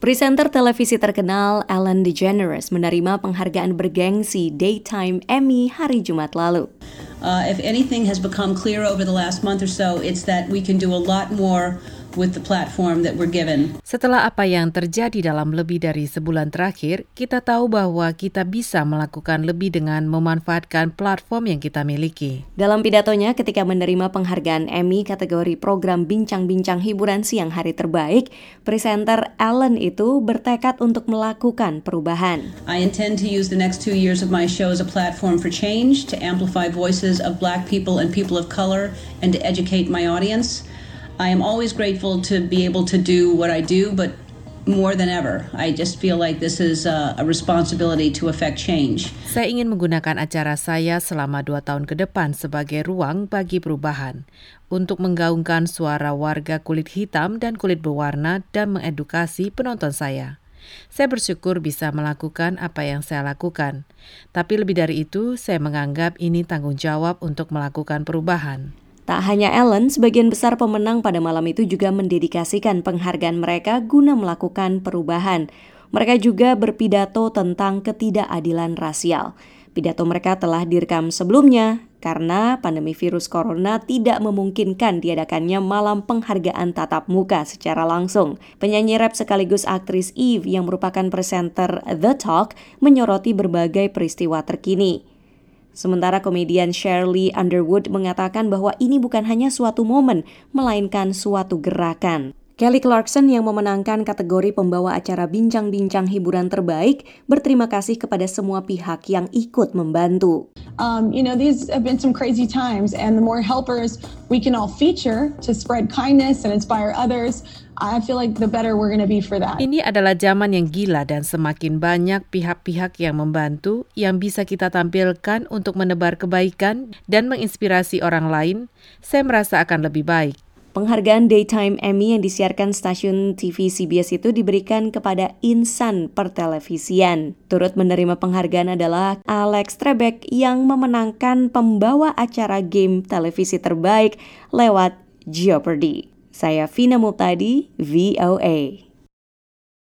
Presenter televisi terkenal Ellen DeGeneres menerima penghargaan bergengsi Daytime Emmy hari Jumat lalu. Uh, if anything has become clear over the last month or so, it's that we can do a lot more with the platform that we're given. Setelah apa yang terjadi dalam lebih dari sebulan terakhir, kita tahu bahwa kita bisa melakukan lebih dengan memanfaatkan platform yang kita miliki. Dalam pidatonya ketika menerima penghargaan Emmy kategori program bincang-bincang hiburan siang hari terbaik, presenter Ellen itu bertekad untuk melakukan perubahan. I intend to use the next two years of my show as a platform for change, to amplify voices of black people and people of color, and to educate my audience. I am always grateful to be able to do what I do, but more than ever, I just feel like this is a, responsibility to affect change. Saya ingin menggunakan acara saya selama dua tahun ke depan sebagai ruang bagi perubahan untuk menggaungkan suara warga kulit hitam dan kulit berwarna dan mengedukasi penonton saya. Saya bersyukur bisa melakukan apa yang saya lakukan, tapi lebih dari itu, saya menganggap ini tanggung jawab untuk melakukan perubahan. Tak hanya Ellen, sebagian besar pemenang pada malam itu juga mendedikasikan penghargaan mereka guna melakukan perubahan. Mereka juga berpidato tentang ketidakadilan rasial. Pidato mereka telah direkam sebelumnya karena pandemi virus corona tidak memungkinkan diadakannya malam penghargaan tatap muka secara langsung. Penyanyi rap sekaligus aktris Eve yang merupakan presenter The Talk menyoroti berbagai peristiwa terkini. Sementara komedian Shirley Underwood mengatakan bahwa ini bukan hanya suatu momen, melainkan suatu gerakan. Kelly Clarkson yang memenangkan kategori pembawa acara bincang-bincang hiburan terbaik berterima kasih kepada semua pihak yang ikut membantu. Um, you know, these have been some crazy times, and the more helpers we can all feature to spread kindness and inspire others, I feel like the better we're going to be for that. Ini adalah zaman yang gila dan semakin banyak pihak-pihak yang membantu yang bisa kita tampilkan untuk menebar kebaikan dan menginspirasi orang lain, saya merasa akan lebih baik. Penghargaan Daytime Emmy yang disiarkan stasiun TV CBS itu diberikan kepada insan pertelevisian. Turut menerima penghargaan adalah Alex Trebek yang memenangkan pembawa acara game televisi terbaik lewat Jeopardy. Saya Vina Multadi, VOA.